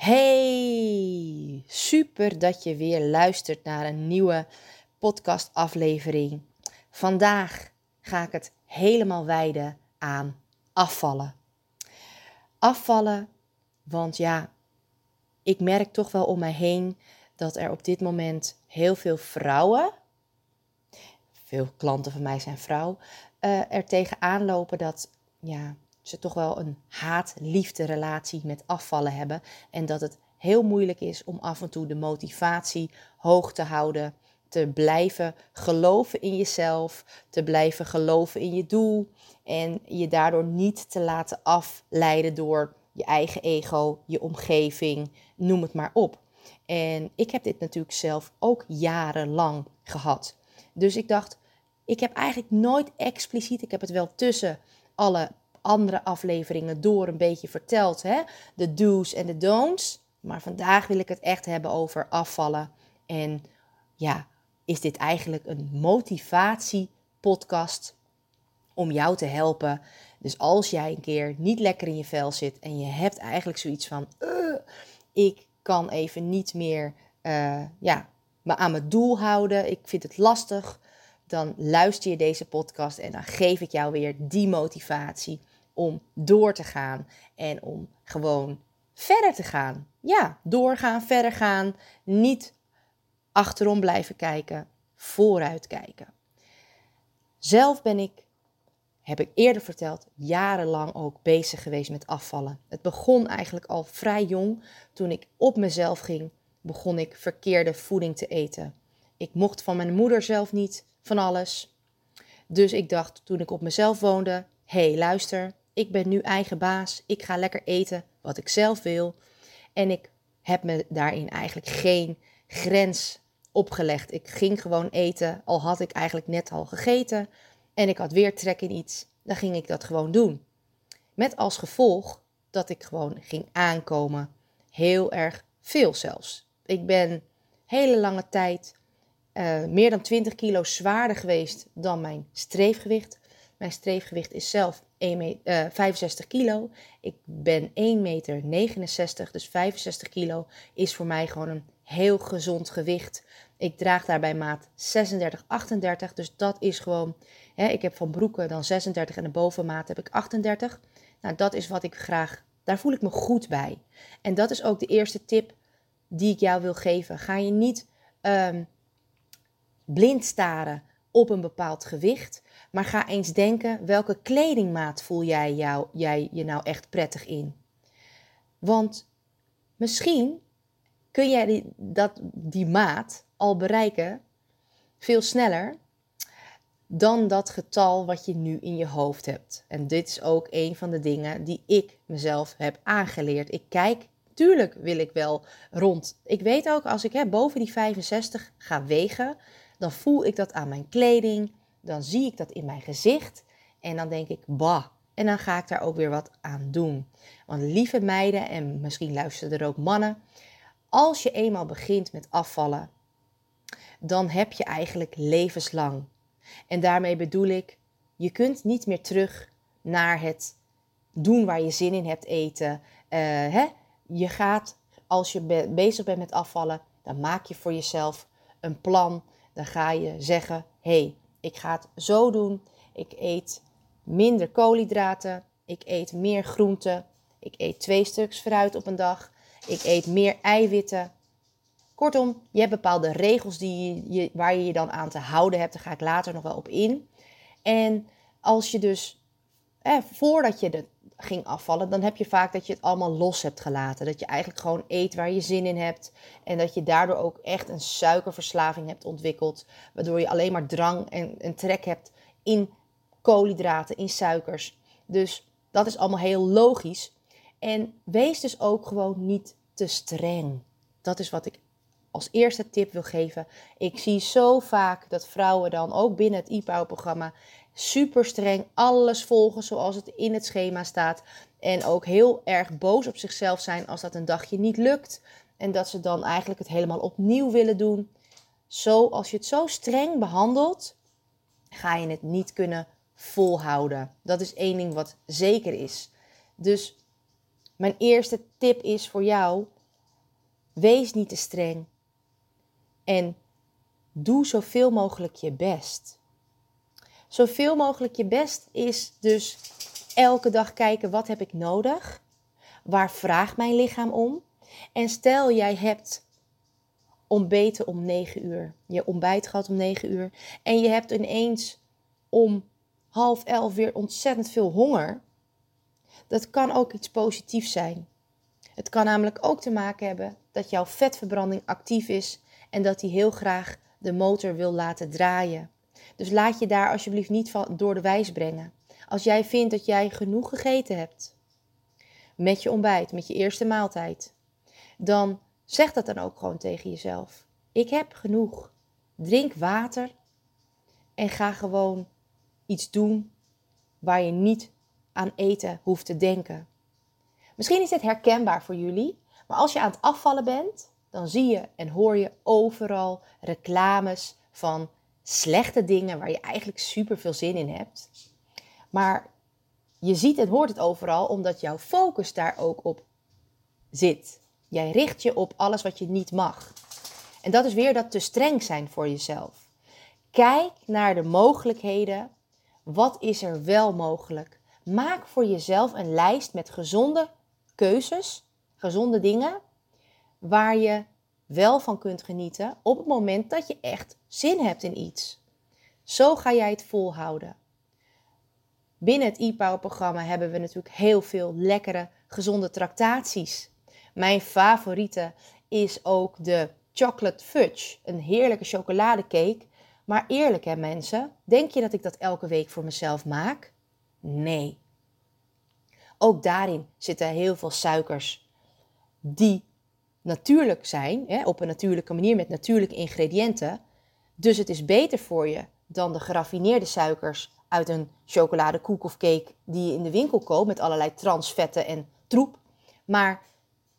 Hey, super dat je weer luistert naar een nieuwe podcastaflevering. Vandaag ga ik het helemaal wijden aan afvallen. Afvallen, want ja, ik merk toch wel om mij heen dat er op dit moment heel veel vrouwen, veel klanten van mij zijn vrouw, uh, er tegenaan lopen dat ja, ze toch wel een haat-liefde relatie met afvallen hebben. En dat het heel moeilijk is om af en toe de motivatie hoog te houden. Te blijven geloven in jezelf, te blijven geloven in je doel. En je daardoor niet te laten afleiden door je eigen ego, je omgeving, noem het maar op. En ik heb dit natuurlijk zelf ook jarenlang gehad. Dus ik dacht, ik heb eigenlijk nooit expliciet, ik heb het wel tussen alle andere afleveringen door een beetje verteld. Hè? De do's en de don'ts. Maar vandaag wil ik het echt hebben over afvallen. En ja, is dit eigenlijk een motivatiepodcast om jou te helpen. Dus als jij een keer niet lekker in je vel zit en je hebt eigenlijk zoiets van: uh, ik kan even niet meer uh, ja, me aan mijn doel houden, ik vind het lastig, dan luister je deze podcast en dan geef ik jou weer die motivatie om door te gaan en om gewoon verder te gaan. Ja, doorgaan, verder gaan, niet achterom blijven kijken, vooruit kijken. Zelf ben ik, heb ik eerder verteld, jarenlang ook bezig geweest met afvallen. Het begon eigenlijk al vrij jong. Toen ik op mezelf ging, begon ik verkeerde voeding te eten. Ik mocht van mijn moeder zelf niet van alles. Dus ik dacht toen ik op mezelf woonde: hé, hey, luister, ik ben nu eigen baas. Ik ga lekker eten wat ik zelf wil. En ik heb me daarin eigenlijk geen grens opgelegd. Ik ging gewoon eten, al had ik eigenlijk net al gegeten. En ik had weer trek in iets. Dan ging ik dat gewoon doen. Met als gevolg dat ik gewoon ging aankomen. Heel erg veel zelfs. Ik ben hele lange tijd uh, meer dan 20 kilo zwaarder geweest dan mijn streefgewicht. Mijn streefgewicht is zelf 1 uh, 65 kilo. Ik ben 1,69 meter, dus 65 kilo is voor mij gewoon een heel gezond gewicht. Ik draag daarbij maat 36, 38, dus dat is gewoon... Hè, ik heb van broeken dan 36 en de bovenmaat heb ik 38. Nou, dat is wat ik graag... Daar voel ik me goed bij. En dat is ook de eerste tip die ik jou wil geven. Ga je niet um, blind staren op een bepaald gewicht. Maar ga eens denken, welke kledingmaat voel jij, jou, jij je nou echt prettig in? Want misschien kun jij die, dat, die maat al bereiken veel sneller dan dat getal wat je nu in je hoofd hebt. En dit is ook een van de dingen die ik mezelf heb aangeleerd. Ik kijk, tuurlijk wil ik wel rond. Ik weet ook als ik hè, boven die 65 ga wegen, dan voel ik dat aan mijn kleding, dan zie ik dat in mijn gezicht en dan denk ik, bah. En dan ga ik daar ook weer wat aan doen. Want lieve meiden, en misschien luisteren er ook mannen, als je eenmaal begint met afvallen, dan heb je eigenlijk levenslang. En daarmee bedoel ik, je kunt niet meer terug naar het doen waar je zin in hebt eten. Uh, hè? Je gaat, als je bezig bent met afvallen, dan maak je voor jezelf een plan. Dan ga je zeggen, hey, ik ga het zo doen. Ik eet minder koolhydraten. Ik eet meer groenten. Ik eet twee stuks fruit op een dag. Ik eet meer eiwitten. Kortom, je hebt bepaalde regels die je, waar je je dan aan te houden hebt. Daar ga ik later nog wel op in. En als je dus, eh, voordat je het ging afvallen, dan heb je vaak dat je het allemaal los hebt gelaten. Dat je eigenlijk gewoon eet waar je zin in hebt. En dat je daardoor ook echt een suikerverslaving hebt ontwikkeld. Waardoor je alleen maar drang en, en trek hebt in koolhydraten, in suikers. Dus dat is allemaal heel logisch. En wees dus ook gewoon niet te streng. Dat is wat ik als eerste tip wil geven. Ik zie zo vaak dat vrouwen dan ook binnen het IPAU-programma super streng alles volgen zoals het in het schema staat. En ook heel erg boos op zichzelf zijn als dat een dagje niet lukt. En dat ze dan eigenlijk het helemaal opnieuw willen doen. Zo, als je het zo streng behandelt, ga je het niet kunnen volhouden. Dat is één ding wat zeker is. Dus mijn eerste tip is voor jou: wees niet te streng. En doe zoveel mogelijk je best. Zoveel mogelijk je best is dus elke dag kijken wat heb ik nodig? Waar vraagt mijn lichaam om? En stel jij hebt ontbeten om 9 uur. Je ontbijt gehad om 9 uur. En je hebt ineens om half elf weer ontzettend veel honger. Dat kan ook iets positiefs zijn. Het kan namelijk ook te maken hebben dat jouw vetverbranding actief is en dat die heel graag de motor wil laten draaien. Dus laat je daar alsjeblieft niet van door de wijs brengen. Als jij vindt dat jij genoeg gegeten hebt met je ontbijt, met je eerste maaltijd, dan zeg dat dan ook gewoon tegen jezelf. Ik heb genoeg. Drink water en ga gewoon iets doen waar je niet aan eten hoeft te denken. Misschien is dit herkenbaar voor jullie, maar als je aan het afvallen bent, dan zie je en hoor je overal reclames van slechte dingen waar je eigenlijk super veel zin in hebt. Maar je ziet en hoort het overal omdat jouw focus daar ook op zit. Jij richt je op alles wat je niet mag. En dat is weer dat te streng zijn voor jezelf. Kijk naar de mogelijkheden. Wat is er wel mogelijk? Maak voor jezelf een lijst met gezonde keuzes, gezonde dingen, waar je wel van kunt genieten op het moment dat je echt zin hebt in iets. Zo ga jij het volhouden. Binnen het e-power programma hebben we natuurlijk heel veel lekkere, gezonde tractaties. Mijn favoriete is ook de chocolate fudge, een heerlijke chocoladecake. Maar eerlijk hè mensen, denk je dat ik dat elke week voor mezelf maak? Nee. Ook daarin zitten heel veel suikers die natuurlijk zijn, hè, op een natuurlijke manier met natuurlijke ingrediënten. Dus het is beter voor je dan de geraffineerde suikers uit een chocoladekoek of cake die je in de winkel koopt met allerlei transvetten en troep. Maar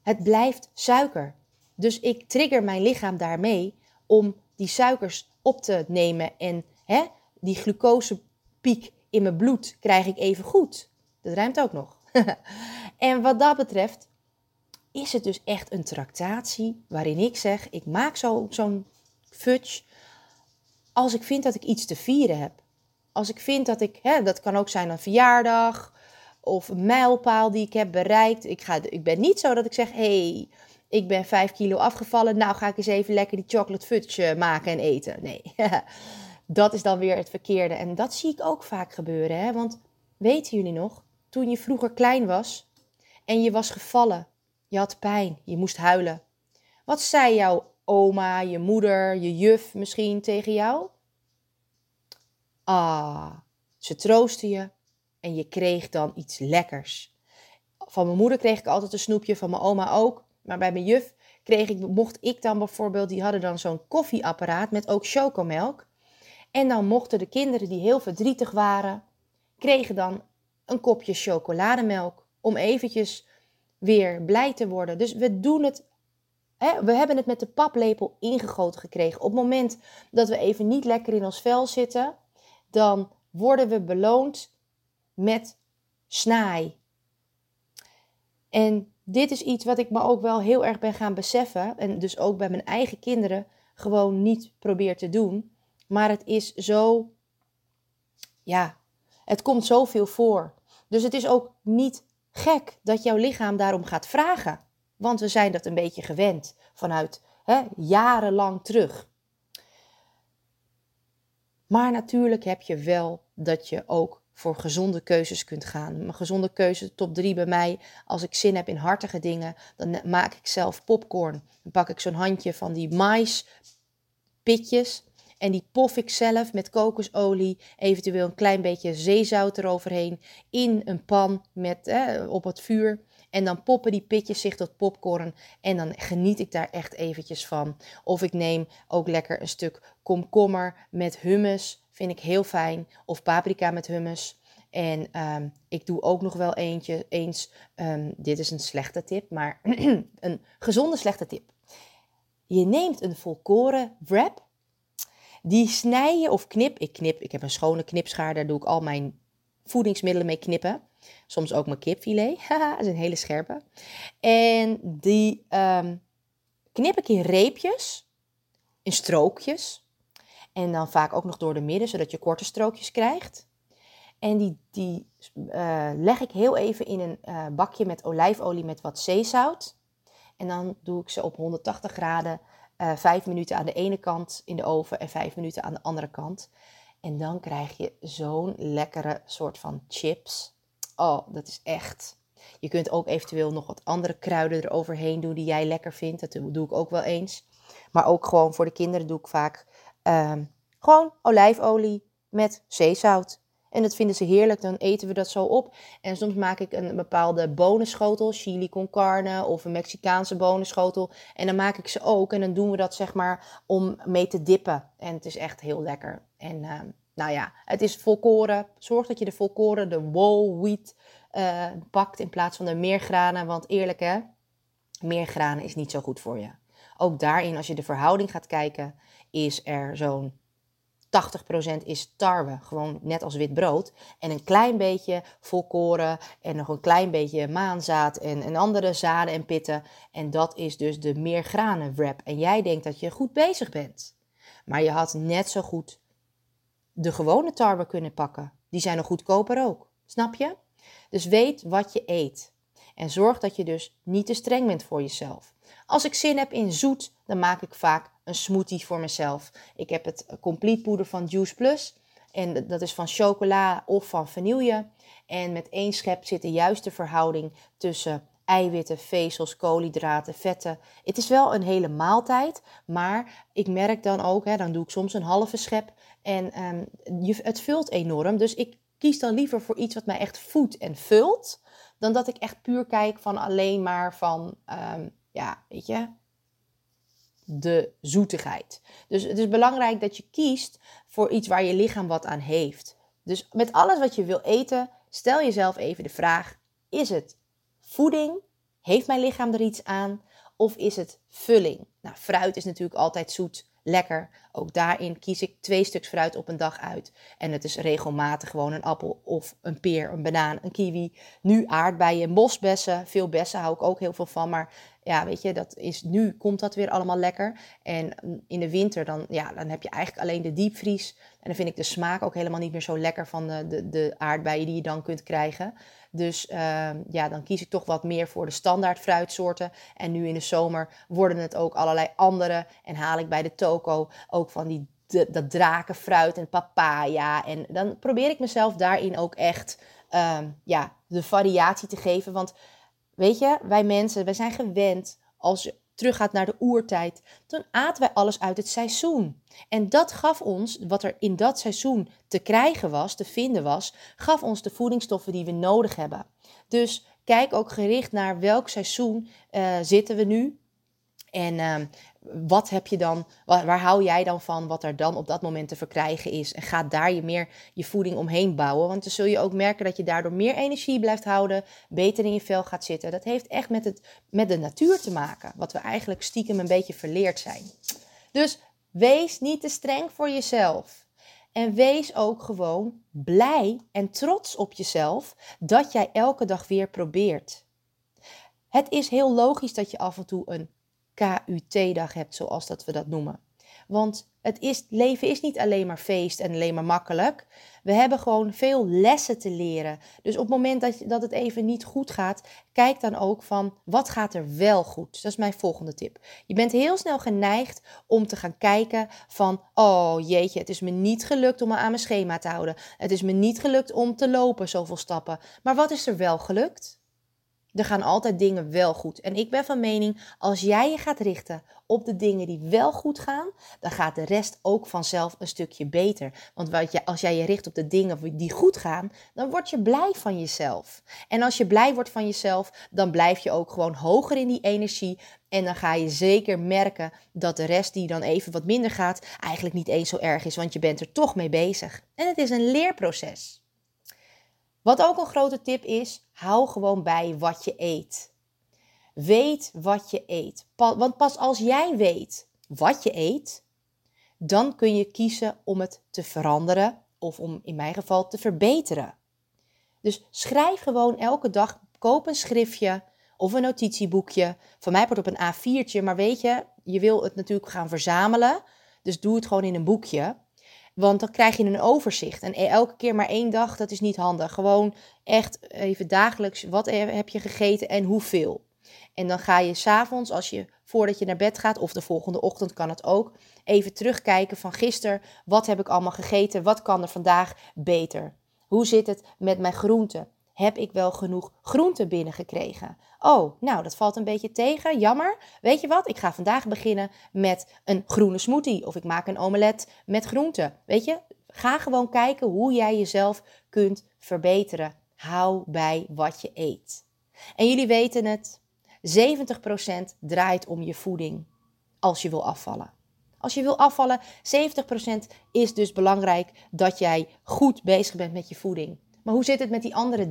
het blijft suiker. Dus ik trigger mijn lichaam daarmee om die suikers op te nemen en hè, die glucosepiek in mijn bloed krijg ik even goed. Dat ruimt ook nog. en wat dat betreft is het dus echt een tractatie waarin ik zeg: ik maak zo'n fudge als ik vind dat ik iets te vieren heb. Als ik vind dat ik, hè, dat kan ook zijn een verjaardag of een mijlpaal die ik heb bereikt. Ik, ga, ik ben niet zo dat ik zeg: hey, ik ben 5 kilo afgevallen. Nou ga ik eens even lekker die chocolate fudge maken en eten. Nee, dat is dan weer het verkeerde. En dat zie ik ook vaak gebeuren. Hè? Want weten jullie nog, toen je vroeger klein was en je was gevallen, je had pijn, je moest huilen. Wat zei jouw oma, je moeder, je juf misschien tegen jou? Ah, ze troosten je en je kreeg dan iets lekkers. Van mijn moeder kreeg ik altijd een snoepje, van mijn oma ook. Maar bij mijn juf kreeg ik, mocht ik dan bijvoorbeeld, die hadden dan zo'n koffieapparaat met ook chocomelk. En dan mochten de kinderen die heel verdrietig waren, kregen dan een kopje chocolademelk om eventjes weer blij te worden. Dus we doen het, hè, we hebben het met de paplepel ingegoten gekregen. Op het moment dat we even niet lekker in ons vel zitten, dan worden we beloond met snaai. En dit is iets wat ik me ook wel heel erg ben gaan beseffen. En dus ook bij mijn eigen kinderen gewoon niet probeer te doen. Maar het is zo, ja, het komt zoveel voor. Dus het is ook niet gek dat jouw lichaam daarom gaat vragen. Want we zijn dat een beetje gewend vanuit hè, jarenlang terug. Maar natuurlijk heb je wel dat je ook voor gezonde keuzes kunt gaan. Mijn gezonde keuze top 3 bij mij. Als ik zin heb in hartige dingen, dan maak ik zelf popcorn. Dan pak ik zo'n handje van die maispitjes. En die pof ik zelf met kokosolie, eventueel een klein beetje zeezout eroverheen, in een pan met, op het vuur. En dan poppen die pitjes zich tot popcorn. En dan geniet ik daar echt eventjes van. Of ik neem ook lekker een stuk komkommer met hummus. Vind ik heel fijn. Of paprika met hummus. En ehm, ik doe ook nog wel eentje, eens, um, dit is een slechte tip, maar een gezonde slechte tip. Je neemt een volkoren wrap, die snij je of knip. Ik knip, ik heb een schone knipschaar, daar doe ik al mijn voedingsmiddelen mee knippen. Soms ook mijn kipfilet. Haha, dat is een hele scherpe. En die um, knip ik in reepjes, in strookjes. En dan vaak ook nog door de midden, zodat je korte strookjes krijgt. En die, die uh, leg ik heel even in een uh, bakje met olijfolie met wat zeezout. En dan doe ik ze op 180 graden uh, 5 minuten aan de ene kant in de oven en 5 minuten aan de andere kant. En dan krijg je zo'n lekkere soort van chips. Oh, dat is echt. Je kunt ook eventueel nog wat andere kruiden eroverheen doen die jij lekker vindt. Dat doe ik ook wel eens. Maar ook gewoon voor de kinderen doe ik vaak um, gewoon olijfolie met zeezout. En dat vinden ze heerlijk, dan eten we dat zo op. En soms maak ik een bepaalde bonenschotel, chili con carne of een Mexicaanse bonenschotel. En dan maak ik ze ook en dan doen we dat zeg maar om mee te dippen. En het is echt heel lekker. En uh, nou ja, het is volkoren. Zorg dat je de volkoren, de whole wheat, uh, pakt in plaats van de meergranen. Want eerlijk hè, meergranen is niet zo goed voor je. Ook daarin, als je de verhouding gaat kijken, is er zo'n 80% is tarwe, gewoon net als wit brood. En een klein beetje volkoren en nog een klein beetje maanzaad en, en andere zaden en pitten. En dat is dus de meergranen wrap. En jij denkt dat je goed bezig bent. Maar je had net zo goed de gewone tarwe kunnen pakken. Die zijn nog goedkoper ook. Snap je? Dus weet wat je eet. En zorg dat je dus niet te streng bent voor jezelf. Als ik zin heb in zoet, dan maak ik vaak een smoothie voor mezelf. Ik heb het complete poeder van Juice Plus. En dat is van chocola of van vanille. En met één schep zit de juiste verhouding tussen eiwitten, vezels, koolhydraten, vetten. Het is wel een hele maaltijd, maar ik merk dan ook, hè, dan doe ik soms een halve schep en um, het vult enorm. Dus ik kies dan liever voor iets wat mij echt voedt en vult, dan dat ik echt puur kijk van alleen maar van, um, ja, weet je, de zoetigheid. Dus het is belangrijk dat je kiest voor iets waar je lichaam wat aan heeft. Dus met alles wat je wil eten, stel jezelf even de vraag: is het voeding? Heeft mijn lichaam er iets aan? Of is het vulling? Nou, fruit is natuurlijk altijd zoet, lekker. Ook daarin kies ik twee stuks fruit op een dag uit. En het is regelmatig gewoon een appel of een peer, een banaan, een kiwi. Nu aardbeien, bosbessen. Veel bessen hou ik ook heel veel van. Maar ja, weet je, dat is, nu komt dat weer allemaal lekker. En in de winter, dan, ja, dan heb je eigenlijk alleen de diepvries. En dan vind ik de smaak ook helemaal niet meer zo lekker van de, de, de aardbeien die je dan kunt krijgen. Dus uh, ja, dan kies ik toch wat meer voor de standaard fruitsoorten. En nu in de zomer worden het ook allerlei andere. En haal ik bij de toko ook van die dat drakenfruit en papaya. En dan probeer ik mezelf daarin ook echt uh, ja, de variatie te geven. Want Weet je, wij mensen, wij zijn gewend als je teruggaat naar de oertijd, toen aten wij alles uit het seizoen. En dat gaf ons, wat er in dat seizoen te krijgen was, te vinden was, gaf ons de voedingsstoffen die we nodig hebben. Dus kijk ook gericht naar welk seizoen uh, zitten we nu. En uh, wat heb je dan, waar, hou jij dan van wat er dan op dat moment te verkrijgen is? En ga daar je meer je voeding omheen bouwen. Want dan zul je ook merken dat je daardoor meer energie blijft houden, beter in je vel gaat zitten. Dat heeft echt met, het, met de natuur te maken, wat we eigenlijk stiekem een beetje verleerd zijn. Dus wees niet te streng voor jezelf. En wees ook gewoon blij en trots op jezelf dat jij elke dag weer probeert. Het is heel logisch dat je af en toe een KUT-dag hebt, zoals dat we dat noemen. Want het is, leven is niet alleen maar feest en alleen maar makkelijk. We hebben gewoon veel lessen te leren. Dus op het moment dat, dat het even niet goed gaat, kijk dan ook van wat gaat er wel goed. Dat is mijn volgende tip. Je bent heel snel geneigd om te gaan kijken van, oh jeetje, het is me niet gelukt om me aan mijn schema te houden. Het is me niet gelukt om te lopen zoveel stappen. Maar wat is er wel gelukt? Er gaan altijd dingen wel goed. En ik ben van mening, als jij je gaat richten op de dingen die wel goed gaan, dan gaat de rest ook vanzelf een stukje beter. Want wat je, als jij je richt op de dingen die goed gaan, dan word je blij van jezelf. En als je blij wordt van jezelf, dan blijf je ook gewoon hoger in die energie. En dan ga je zeker merken dat de rest die dan even wat minder gaat, eigenlijk niet eens zo erg is, want je bent er toch mee bezig. En het is een leerproces. Wat ook een grote tip is, hou gewoon bij wat je eet. Weet wat je eet. Want pas als jij weet wat je eet, dan kun je kiezen om het te veranderen of om in mijn geval te verbeteren. Dus schrijf gewoon elke dag, koop een schriftje of een notitieboekje. Van mij wordt op een A4'tje, maar weet je, je wil het natuurlijk gaan verzamelen. Dus doe het gewoon in een boekje. Want dan krijg je een overzicht. En elke keer maar één dag, dat is niet handig. Gewoon echt even dagelijks, wat heb je gegeten en hoeveel. En dan ga je s'avonds, als je voordat je naar bed gaat, of de volgende ochtend kan het ook, even terugkijken van gisteren. Wat heb ik allemaal gegeten? Wat kan er vandaag beter? Hoe zit het met mijn groenten? Heb ik wel genoeg groenten binnengekregen? Oh, nou, dat valt een beetje tegen. Jammer. Weet je wat? Ik ga vandaag beginnen met een groene smoothie. Of ik maak een omelet met groenten. Weet je? Ga gewoon kijken hoe jij jezelf kunt verbeteren. Hou bij wat je eet. En jullie weten het. 70% draait om je voeding als je wil afvallen. Als je wil afvallen, 70% is dus belangrijk dat jij goed bezig bent met je voeding. Maar hoe zit het met die andere 30%?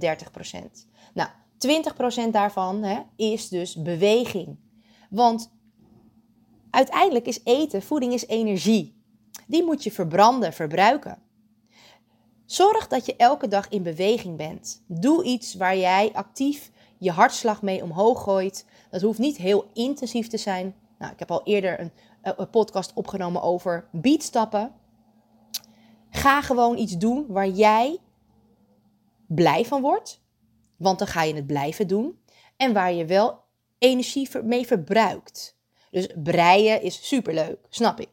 Nou, 20% daarvan hè, is dus beweging. Want uiteindelijk is eten, voeding is energie. Die moet je verbranden, verbruiken. Zorg dat je elke dag in beweging bent. Doe iets waar jij actief je hartslag mee omhoog gooit. Dat hoeft niet heel intensief te zijn. Nou, ik heb al eerder een, een podcast opgenomen over beatstappen. Ga gewoon iets doen waar jij blij van wordt. Want dan ga je het blijven doen. En waar je wel energie mee verbruikt. Dus breien is superleuk, snap ik.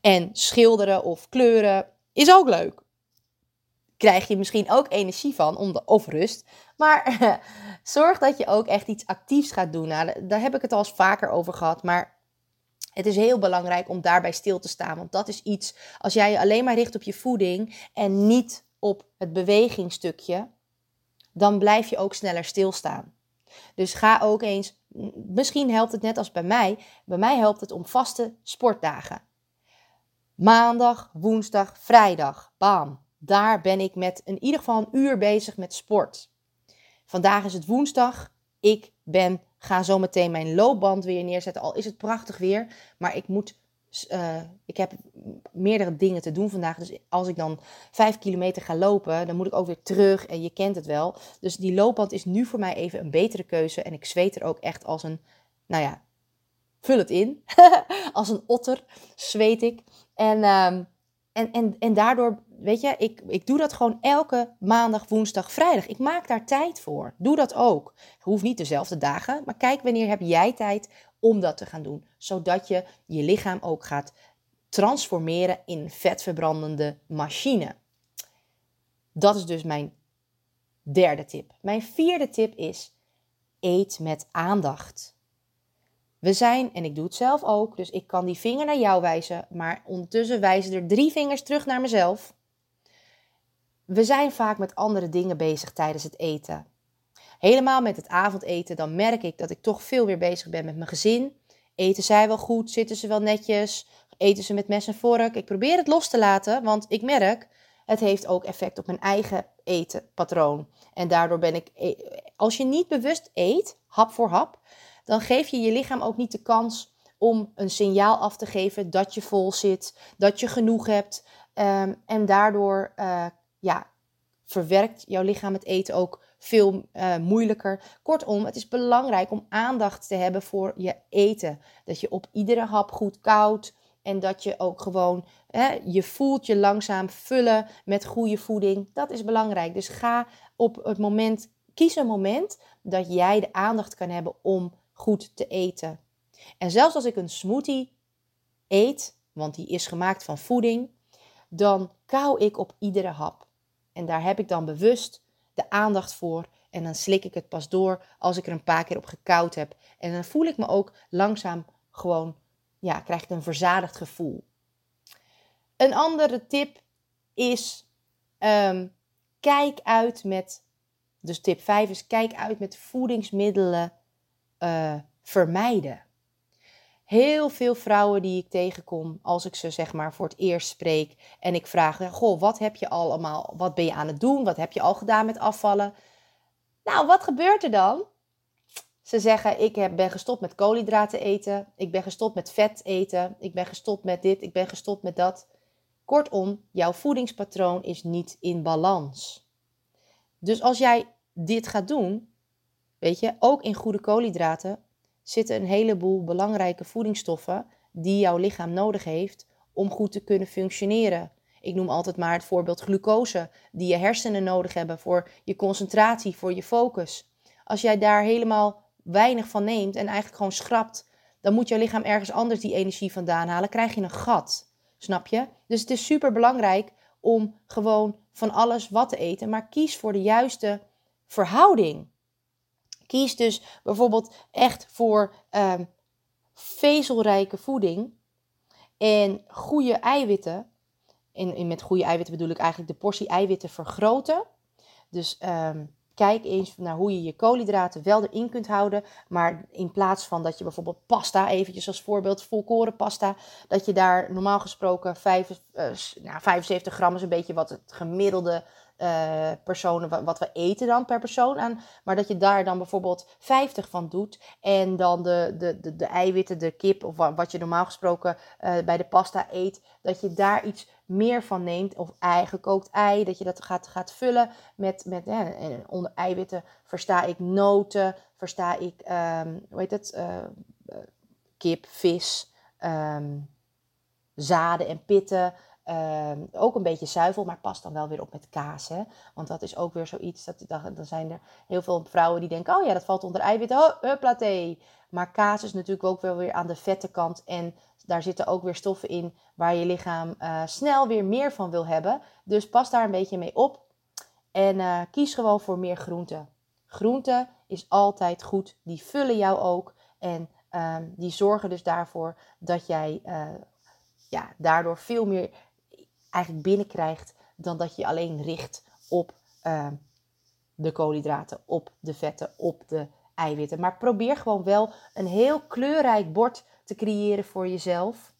En schilderen of kleuren is ook leuk. Krijg je misschien ook energie van, om de, of rust. Maar zorg dat je ook echt iets actiefs gaat doen. Nou, daar heb ik het al eens vaker over gehad. Maar het is heel belangrijk om daarbij stil te staan. Want dat is iets, als jij je alleen maar richt op je voeding en niet op het bewegingstukje, dan blijf je ook sneller stilstaan. Dus ga ook eens, misschien helpt het net als bij mij, bij mij helpt het om vaste sportdagen. Maandag, woensdag, vrijdag, bam. Daar ben ik met in ieder geval een uur bezig met sport. Vandaag is het woensdag. Ik ben, ga zo meteen mijn loopband weer neerzetten. Al is het prachtig weer, maar ik moet uh, ik heb meerdere dingen te doen vandaag. Dus als ik dan vijf kilometer ga lopen, dan moet ik ook weer terug. En je kent het wel. Dus die loopband is nu voor mij even een betere keuze. En ik zweet er ook echt als een, nou ja, vul het in. als een otter zweet ik. En, um, en, en, en daardoor, weet je, ik, ik doe dat gewoon elke maandag, woensdag, vrijdag. Ik maak daar tijd voor. Doe dat ook. Hoeft niet dezelfde dagen, maar kijk wanneer heb jij tijd om dat te gaan doen. Zodat je je lichaam ook gaat transformeren in vetverbrandende machine. Dat is dus mijn derde tip. Mijn vierde tip is: eet met aandacht. We zijn, en ik doe het zelf ook, dus ik kan die vinger naar jou wijzen, maar ondertussen wijzen er drie vingers terug naar mezelf. We zijn vaak met andere dingen bezig tijdens het eten. Helemaal met het avondeten, dan merk ik dat ik toch veel weer bezig ben met mijn gezin. Eten zij wel goed? Zitten ze wel netjes? Eten ze met mes en vork? Ik probeer het los te laten, want ik merk, het heeft ook effect op mijn eigen etenpatroon. En daardoor ben ik, e, als je niet bewust eet, hap voor hap, dan geef je je lichaam ook niet de kans om een signaal af te geven dat je vol zit, dat je genoeg hebt. Ehm, en daardoor uh, ja, verwerkt jouw lichaam het eten ook veel uh, moeilijker. Kortom, het is belangrijk om aandacht te hebben voor je eten. Dat je op iedere hap goed koudt. En dat je ook gewoon hè, je voelt je langzaam vullen met goede voeding. Dat is belangrijk. Dus ga op het moment, kies een moment dat jij de aandacht kan hebben om goed te eten. En zelfs als ik een smoothie eet, want die is gemaakt van voeding, dan kauw ik op iedere hap. En daar heb ik dan bewust de aandacht voor. En dan slik ik het pas door als ik er een paar keer op gekoud heb. En dan voel ik me ook langzaam gewoon, ja, krijg ik een verzadigd gevoel. Een andere tip is, ehm, kijk uit met, dus tip 5 is, kijk uit met voedingsmiddelen uh, vermijden heel veel vrouwen die ik tegenkom als ik ze zeg maar voor het eerst spreek en ik vraag, goh, wat heb je allemaal, wat ben je aan het doen, wat heb je al gedaan met afvallen? Nou, wat gebeurt er dan? Ze zeggen, ik heb, ben gestopt met koolhydraten eten, ik ben gestopt met vet eten, ik ben gestopt met dit, ik ben gestopt met dat. Kortom, jouw voedingspatroon is niet in balans. Dus als jij dit gaat doen, Weet je, ook in goede koolhydraten zitten een heleboel belangrijke voedingsstoffen die jouw lichaam nodig heeft om goed te kunnen functioneren. Ik noem altijd maar het voorbeeld glucose, die je hersenen nodig hebben voor je concentratie, voor je focus. Als jij daar helemaal weinig van neemt en eigenlijk gewoon schrapt, dan moet jouw lichaam ergens anders die energie vandaan halen. Krijg je een gat. Snap je? Dus het is super belangrijk om gewoon van alles wat te eten, maar kies voor de juiste verhouding. Kies dus bijvoorbeeld echt voor um, vezelrijke voeding en goede eiwitten. En, met goede eiwitten bedoel ik eigenlijk de portie eiwitten vergroten. Dus um, kijk eens naar hoe je je koolhydraten wel erin kunt houden. Maar in plaats van dat je bijvoorbeeld pasta, eventjes als voorbeeld, volkoren pasta, dat je daar normaal gesproken 5, uh, nou, 75 gram is een beetje wat het gemiddelde uh, personen, wat we eten dan per persoon aan. Maar dat je daar dan bijvoorbeeld 50 van doet. En dan de, de, de, de eiwitten, de kip of wat je normaal gesproken uh, bij de pasta eet. Dat je daar iets meer van neemt. Of ei, gekookt ei. Dat je dat gaat, gaat vullen met, met en onder eiwitten versta ik noten. Versta ik, um, hoe heet het, uh, kip, vis, um, zaden en pitten. Um, ook een beetje zuivel, maar past dan wel weer op met kaas. Hè? Want dat is ook weer zoiets. Dat, dan zijn er heel veel vrouwen die denken: oh ja, dat valt onder eiwitten. Oh. Maar kaas is natuurlijk ook wel weer aan de vette kant. En daar zitten ook weer stoffen in waar je lichaam uh, snel weer meer van wil hebben. Dus pas daar een beetje mee op. En uh, kies gewoon voor meer groenten. Groenten is altijd goed. Die vullen jou ook. En um, die zorgen dus daarvoor dat jij uh, ja, daardoor veel meer eigenlijk binnenkrijgt dan dat je alleen richt op uh, de koolhydraten, op de vetten, op de eiwitten. Maar probeer gewoon wel een heel kleurrijk bord te creëren voor jezelf.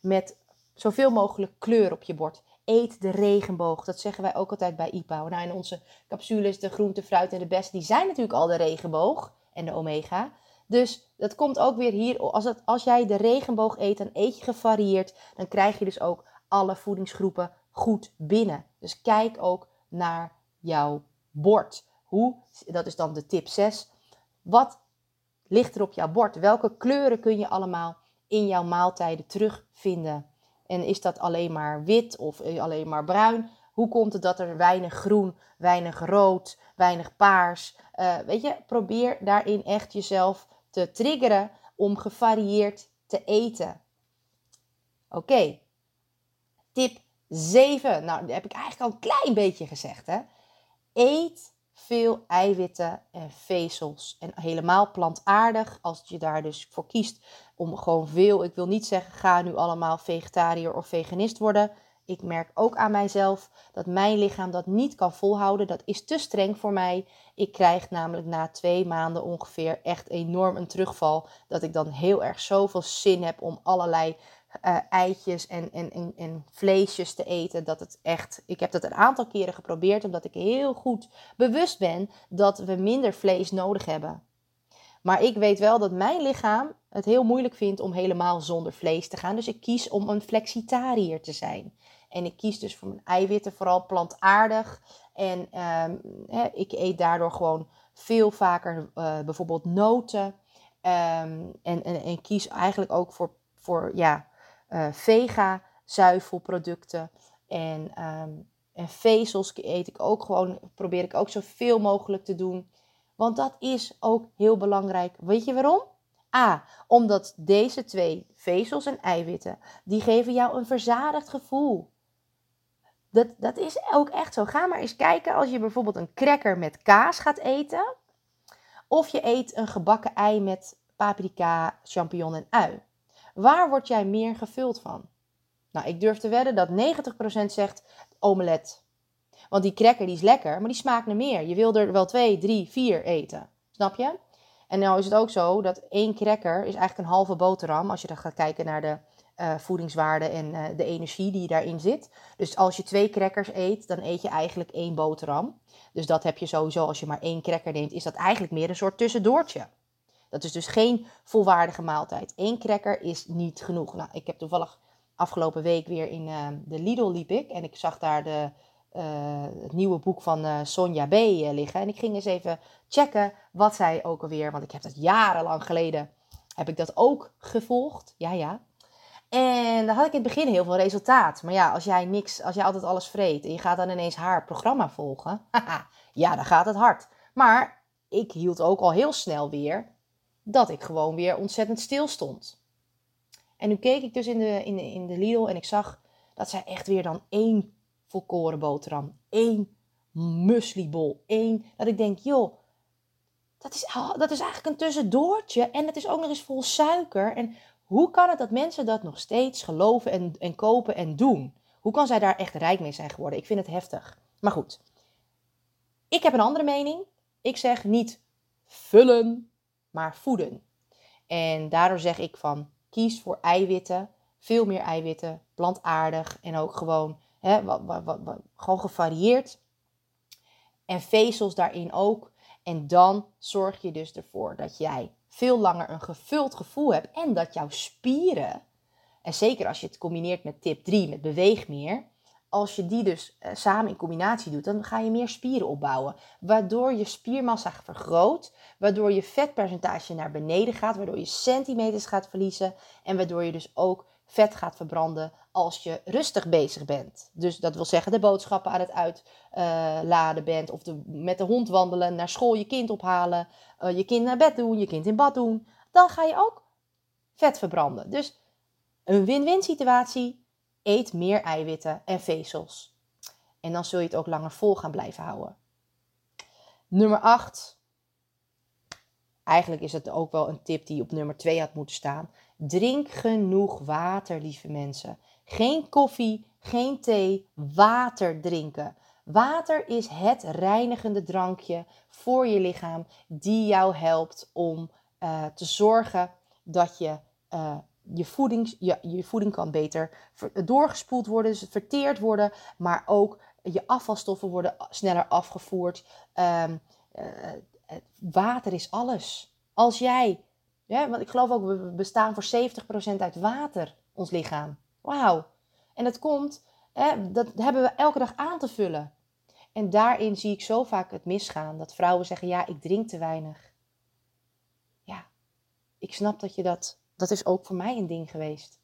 Met zoveel mogelijk kleur op je bord. Eet de regenboog. Dat zeggen wij ook altijd bij IPAO. Nou, in onze capsules, de groente, fruit en de best, die zijn natuurlijk al de regenboog en de omega. Dus dat komt ook weer hier. Als, het, als jij de regenboog eet, dan eet je gevarieerd. Dan krijg je dus ook alle voedingsgroepen goed binnen. Dus kijk ook naar jouw bord. Hoe, dat is dan de tip 6. Wat ligt er op jouw bord? Welke kleuren kun je allemaal in jouw maaltijden terugvinden? En is dat alleen maar wit of alleen maar bruin? Hoe komt het dat er weinig groen, weinig rood, weinig paars? Uh, weet je, probeer daarin echt jezelf te triggeren om gevarieerd te eten. Oké, Tip 7. Nou, dat heb ik eigenlijk al een klein beetje gezegd. Hè? Eet veel eiwitten en vezels. En helemaal plantaardig, als je daar dus voor kiest om gewoon veel. Ik wil niet zeggen, ga nu allemaal vegetariër of veganist worden. Ik merk ook aan mijzelf dat mijn lichaam dat niet kan volhouden. Dat is te streng voor mij. Ik krijg namelijk na twee maanden ongeveer echt enorm een terugval. Dat ik dan heel erg zoveel zin heb om allerlei uh, eitjes en, en, en, en, vleesjes te eten. Dat het echt, ik heb dat een aantal keren geprobeerd, omdat ik heel goed bewust ben dat we minder vlees nodig hebben. Maar ik weet wel dat mijn lichaam het heel moeilijk vindt om helemaal zonder vlees te gaan. Dus ik kies om een flexitariër te zijn. En ik kies dus voor mijn eiwitten vooral plantaardig. En um, ik eet daardoor gewoon veel vaker uh, bijvoorbeeld noten. Um, en, en, en, kies eigenlijk ook voor, voor ja, uh, vega zuivelproducten en, um, en vezels eet ik ook gewoon, probeer ik ook zoveel mogelijk te doen. Want dat is ook heel belangrijk. Weet je waarom? A, omdat deze twee vezels en eiwitten, die geven jou een verzadigd gevoel. Dat, dat is ook echt zo. Ga maar eens kijken als je bijvoorbeeld een cracker met kaas gaat eten. Of je eet een gebakken ei met paprika, champignon en ui. Waar word jij meer gevuld van? Nou, ik durf te wedden dat 90% zegt omelet. Want die cracker die is lekker, maar die smaakt naar meer. Je wil er wel twee, drie, vier eten. Snap je? En nou is het ook zo dat één cracker is eigenlijk een halve boterham. Als je dan gaat kijken naar de uh, voedingswaarde en uh, de energie die daarin zit. Dus als je twee crackers eet, dan eet je eigenlijk één boterham. Dus dat heb je sowieso, als je maar één cracker neemt, is dat eigenlijk meer een soort tussendoortje. Dat is dus geen volwaardige maaltijd. Eén cracker is niet genoeg. Nou, ik heb toevallig afgelopen week weer in uh, de Lidl liep ik. En ik zag daar de het nieuwe boek van Sonja B. liggen. En ik ging eens even checken wat zij ook alweer, want ik heb dat jarenlang geleden, heb ik dat ook gevolgd. Ja, ja. En dan had ik in het begin heel veel resultaat. Maar ja, als jij niks, als jij altijd alles vreet en je gaat dan ineens haar programma volgen, ja, dan gaat het hard. Maar ik hield ook al heel snel weer dat ik gewoon weer ontzettend stil stond. En nu keek ik dus in de, in de, in de Lidl en ik zag dat zij echt weer dan één volkoren boterham, één muslibol, één. Dat ik denk, joh, dat is, dat is eigenlijk een tussendoortje en het is ook nog eens vol suiker. En hoe kan het dat mensen dat nog steeds geloven en, en kopen en doen? Hoe kan zij daar echt rijk mee zijn geworden? Ik vind het heftig. Maar goed, ik heb een andere mening. Ik zeg niet vullen, maar voeden. En daardoor zeg ik van kies voor eiwitten, veel meer eiwitten, plantaardig en ook gewoon, hè, wat, wat, wat, gewoon gevarieerd. En vezels daarin ook. En dan zorg je dus ervoor dat jij veel langer een gevuld gevoel hebt en dat jouw spieren, en zeker als je het combineert met tip 3, met beweeg meer, als je die dus eh, samen in combinatie doet, dan ga je meer spieren opbouwen. Waardoor je spiermassa vergroot, waardoor je vetpercentage naar beneden gaat, waardoor je centimeters gaat verliezen en waardoor je dus ook vet gaat verbranden als je rustig bezig bent. Dus dat wil zeggen de boodschappen aan het uitladen bent of de, met de hond wandelen, naar school je kind ophalen, uh, je kind naar bed doen, je kind in bad doen. Dan ga je ook vet verbranden. Dus een win-win situatie. Eet meer eiwitten en vezels. En dan zul je het ook langer vol gaan blijven houden. Nummer 8. Eigenlijk is het ook wel een tip die op nummer 2 had moeten staan. Drink genoeg water, lieve mensen. Geen koffie, geen thee, water drinken. Water is het reinigende drankje voor je lichaam die jou helpt om uh, te zorgen dat je, uh, je, voeding, je, je voeding kan beter doorgespoeld worden, dus verteerd worden, maar ook je afvalstoffen worden sneller afgevoerd. Um, uh, water is alles. Als jij ja, want ik geloof ook, we bestaan voor 70% uit water, ons lichaam. Wauw. En dat komt, hè, dat hebben we elke dag aan te vullen. En daarin zie ik zo vaak het misgaan. Dat vrouwen zeggen, ja, ik drink te weinig. Ja, ik snap dat je dat, dat is ook voor mij een ding geweest.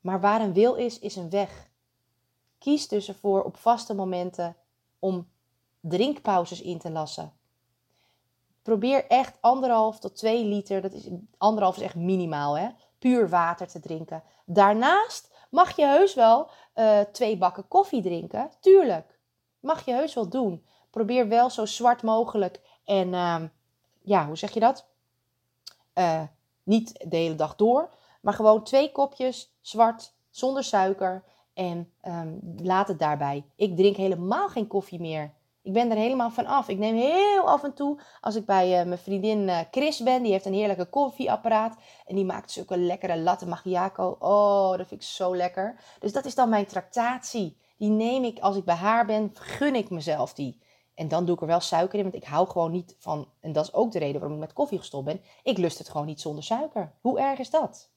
Maar waar een wil is, is een weg. Kies dus ervoor op vaste momenten om drinkpauzes in te lassen probeer echt anderhalf tot twee liter, dat is, anderhalf is echt minimaal, hè, puur water te drinken. Daarnaast mag je heus wel uh, twee bakken koffie drinken, tuurlijk. Mag je heus wel doen. Probeer wel zo zwart mogelijk en, uh, ja, hoe zeg je dat? Uh, niet de hele dag door, maar gewoon twee kopjes zwart, zonder suiker en um, laat het daarbij. Ik drink helemaal geen koffie meer. Ik ben er helemaal van af. Ik neem heel af en toe, als ik bij uh, mijn vriendin uh, Chris ben, die heeft een heerlijke koffieapparaat. En die maakt zulke lekkere latte macchiato. Oh, dat vind ik zo lekker. Dus dat is dan mijn tractatie. Die neem ik, als ik bij haar ben, gun ik mezelf die. En dan doe ik er wel suiker in, want ik hou gewoon niet van... En dat is ook de reden waarom ik met koffie gestopt ben. Ik lust het gewoon niet zonder suiker. Hoe erg is dat?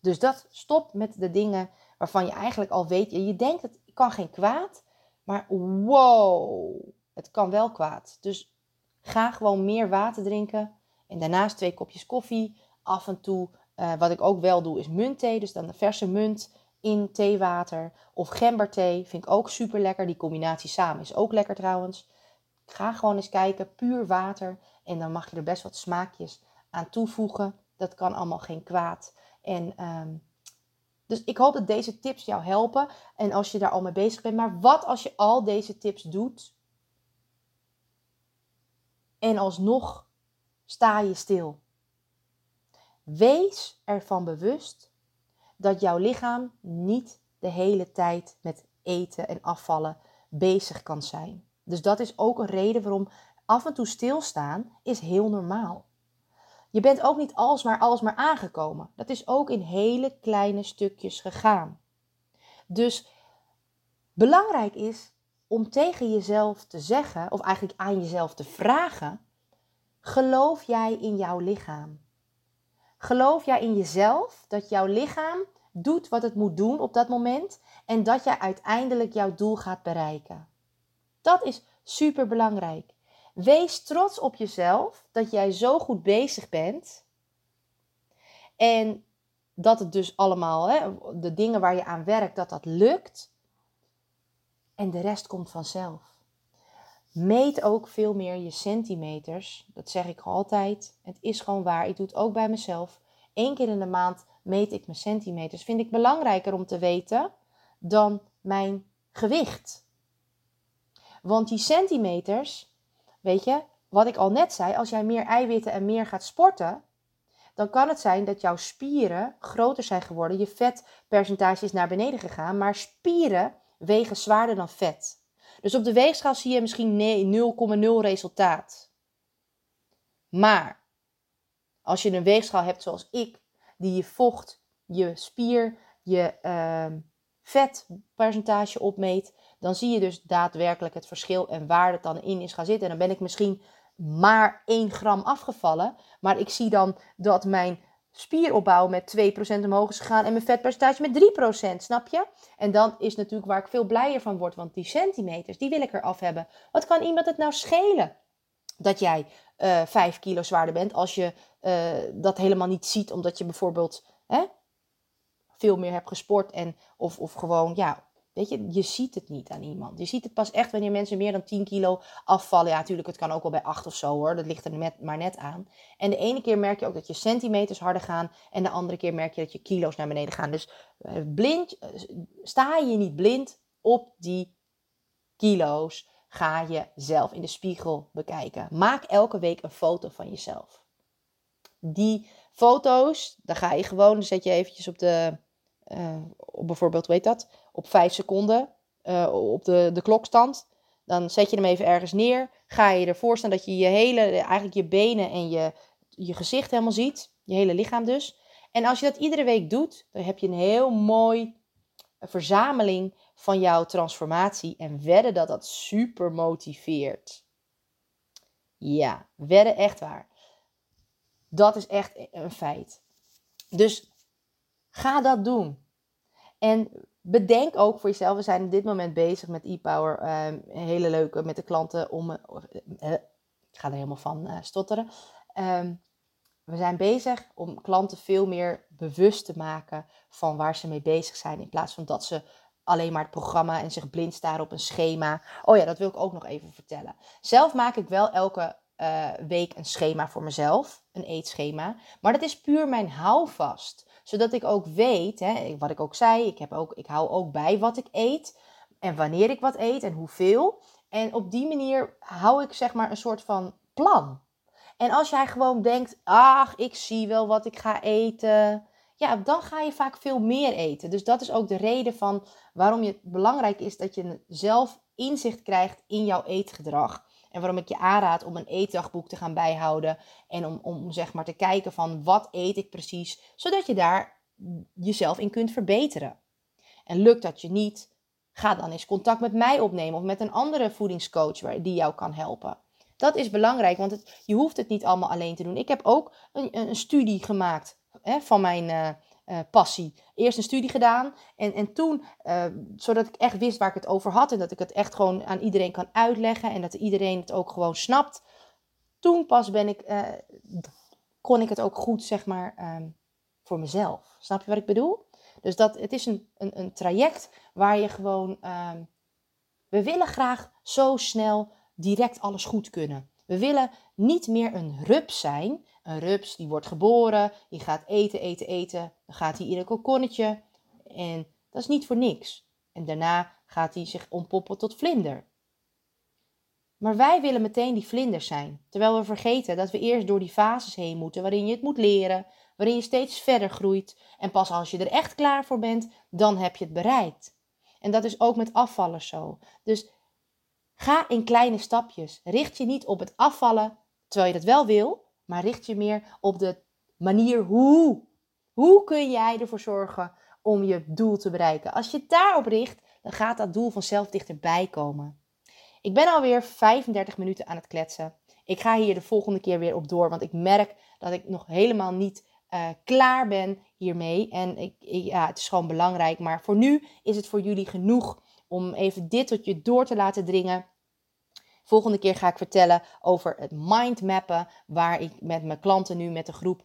Dus dat stop met de dingen waarvan je eigenlijk al weet... Je denkt, het kan geen kwaad. Maar wow, het kan wel kwaad. Dus ga gewoon meer water drinken. En daarnaast twee kopjes koffie. Af en toe, uh, wat ik ook wel doe, is muntthee. Dus dan de verse munt in theewater. Of gemberthee, vind ik ook super lekker. Die combinatie samen is ook lekker trouwens. Ga gewoon eens kijken, puur water. En dan mag je er best wat smaakjes aan toevoegen. Dat kan allemaal geen kwaad. En um, dus ik hoop dat deze tips jou helpen. En als je daar al mee bezig bent. Maar wat als je al deze tips doet. En alsnog sta je stil. Wees ervan bewust dat jouw lichaam niet de hele tijd met eten en afvallen bezig kan zijn. Dus dat is ook een reden waarom af en toe stilstaan is heel normaal. Je bent ook niet alsmaar alsmaar aangekomen. Dat is ook in hele kleine stukjes gegaan. Dus belangrijk is om tegen jezelf te zeggen, of eigenlijk aan jezelf te vragen: geloof jij in jouw lichaam? Geloof jij in jezelf dat jouw lichaam doet wat het moet doen op dat moment en dat jij uiteindelijk jouw doel gaat bereiken. Dat is super belangrijk. Wees trots op jezelf dat jij zo goed bezig bent. En dat het dus allemaal, hè, de dingen waar je aan werkt, dat dat lukt. En de rest komt vanzelf. Meet ook veel meer je centimeters. Dat zeg ik altijd. Het is gewoon waar. Ik doe het ook bij mezelf. Eén keer in de maand meet ik mijn centimeters. Vind ik belangrijker om te weten dan mijn gewicht. Want die centimeters, weet je, wat ik al net zei, als jij meer eiwitten en meer gaat sporten, dan kan het zijn dat jouw spieren groter zijn geworden. Je vetpercentage is naar beneden gegaan, maar spieren wegen zwaarder dan vet. Dus op de weegschaal zie je misschien 0,0 resultaat. Maar als je een weegschaal hebt zoals ik, die je vocht, je spier, je uh, vetpercentage opmeet, dan zie je dus daadwerkelijk het verschil en waar het dan in is gaan zitten. En dan ben ik misschien maar 1 gram afgevallen, maar ik zie dan dat mijn spieropbouw met 2% omhoog is gegaan en mijn vetpercentage met 3%, snap je? En dan is natuurlijk waar ik veel blijer van word, want die centimeters, die wil ik eraf hebben. Wat kan iemand het nou schelen? Dat jij uh, eh, 5 kilo zwaarder bent als je uh, dat helemaal niet ziet, omdat je bijvoorbeeld hè, veel meer hebt gesport en of, of gewoon ja, Weet je, je ziet het niet aan iemand. Je ziet het pas echt wanneer mensen meer dan 10 kilo afvallen. Ja, natuurlijk, het kan ook wel bij 8 of zo hoor. Dat ligt er maar net aan. En de ene keer merk je ook dat je centimeters harder gaan. En de andere keer merk je dat je kilo's naar beneden gaan. Dus eh, blind, eh, sta je niet blind op die kilo's. Ga je zelf in de spiegel bekijken. Maak elke week een foto van jezelf. Die foto's, dan ga je gewoon, zet je eventjes op de, op bijvoorbeeld, weet dat, op 5 seconden uh, op de, de klokstand. Dan zet je hem even ergens neer. Ga je ervoor staan dat je je hele, eigenlijk je benen en je, je gezicht helemaal ziet. Je hele lichaam dus. En als je dat iedere week doet, dan heb je een heel mooi verzameling van jouw transformatie. En wedden dat dat super motiveert. Ja, wedden echt waar. Dat is echt een feit. Dus Ga dat doen. En bedenk ook voor jezelf, we zijn op dit moment bezig met e-power, uh, hele leuke met de klanten om, uh, ik ga er helemaal van uh, stotteren. Um, we zijn bezig om klanten veel meer bewust te maken van waar ze mee bezig zijn, in plaats van dat ze alleen maar het programma en zich blind staren op een schema. Oh ja, dat wil ik ook nog even vertellen. Zelf maak ik wel elke week een schema voor mezelf, een eetschema, maar dat is puur mijn houvast zodat ik ook weet, hè, wat ik ook zei, ik, heb ook, ik hou ook bij wat ik eet. En wanneer ik wat eet en hoeveel. En op die manier hou ik zeg maar een soort van plan. En als jij gewoon denkt, ach, ik zie wel wat ik ga eten. Ja, dan ga je vaak veel meer eten. Dus dat is ook de reden van waarom het belangrijk is dat je zelf inzicht krijgt in jouw eetgedrag. En waarom ik je aanraad om een eetdagboek te gaan bijhouden. En om, om zeg maar te kijken van wat eet ik precies. Zodat je daar jezelf in kunt verbeteren. En lukt dat je niet, ga dan eens contact met mij opnemen. Of met een andere voedingscoach die jou kan helpen. Dat is belangrijk, want je hoeft het niet allemaal alleen te doen. Ik heb ook een, een studie gemaakt hè, van mijn, uh, uh, passie. Eerst een studie gedaan en, en toen, uh, zodat ik echt wist waar ik het over had en dat ik het echt gewoon aan iedereen kan uitleggen en dat iedereen het ook gewoon snapt. Toen pas ben ik, uh, kon ik het ook goed, zeg maar, um, voor mezelf. Snap je wat ik bedoel? Dus dat, het is een, een, een traject waar je gewoon, um, we willen graag zo snel direct alles goed kunnen. We willen niet meer een rups zijn een rups die wordt geboren, die gaat eten, eten, eten. Dan gaat hij in een kokonnetje en dat is niet voor niks. En daarna gaat hij zich ontpoppen tot vlinder. Maar wij willen meteen die vlinder zijn, terwijl we vergeten dat we eerst door die fases heen moeten waarin je het moet leren, waarin je steeds verder groeit. En pas als je er echt klaar voor bent, dan heb je het bereikt. En dat is ook met afvallen zo. Dus ga in kleine stapjes. Richt je niet op het afvallen terwijl je dat wel wil, maar richt je meer op de manier hoe. Hoe kun jij ervoor zorgen om je doel te bereiken? Als je daarop richt, dan gaat dat doel vanzelf dichterbij komen. Ik ben alweer 35 minuten aan het kletsen. Ik ga hier de volgende keer weer op door, want ik merk dat ik nog helemaal niet klaar ben hiermee. En ja, het is gewoon belangrijk. Maar voor nu is het voor jullie genoeg om even dit tot je door te laten dringen. Volgende keer ga ik vertellen over het mindmappen, waar ik met mijn klanten nu met de groep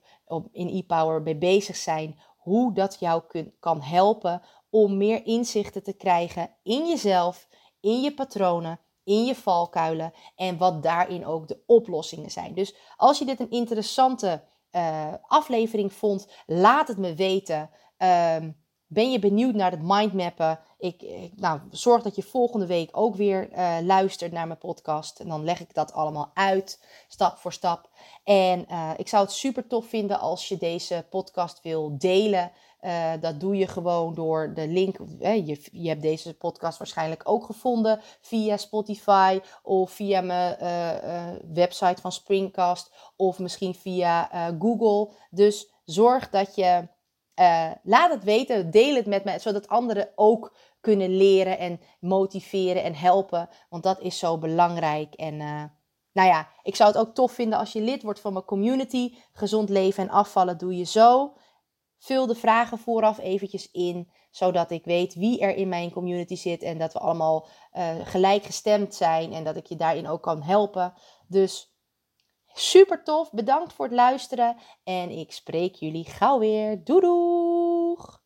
in ePower mee bezig zijn. Hoe dat jou kan helpen om meer inzichten te krijgen in jezelf, in je patronen, in je valkuilen en wat daarin ook de oplossingen zijn. Dus als je dit een interessante uh, aflevering vond, laat het me weten. Um, ben je benieuwd naar het mindmappen? Ik, nou, zorg dat je volgende week ook weer uh, luistert naar mijn podcast. En dan leg ik dat allemaal uit, stap voor stap. En uh, ik zou het super tof vinden als je deze podcast wil delen. Uh, dat doe je gewoon door de link. je, je hebt deze podcast waarschijnlijk ook gevonden via Spotify of via mijn website van Springcast of misschien via Google. Dus zorg dat je uh, laat het weten, deel het met me, zodat anderen ook kunnen leren en motiveren en helpen. Want dat is zo belangrijk. En uh, nou ja, ik zou het ook tof vinden als je lid wordt van mijn community. Gezond leven en afvallen doe je zo. Vul de vragen vooraf eventjes in, zodat ik weet wie er in mijn community zit en dat we allemaal uh, gelijkgestemd zijn en dat ik je daarin ook kan helpen. Dus Super tof. Bedankt voor het luisteren. En ik spreek jullie gauw weer. Doei doei!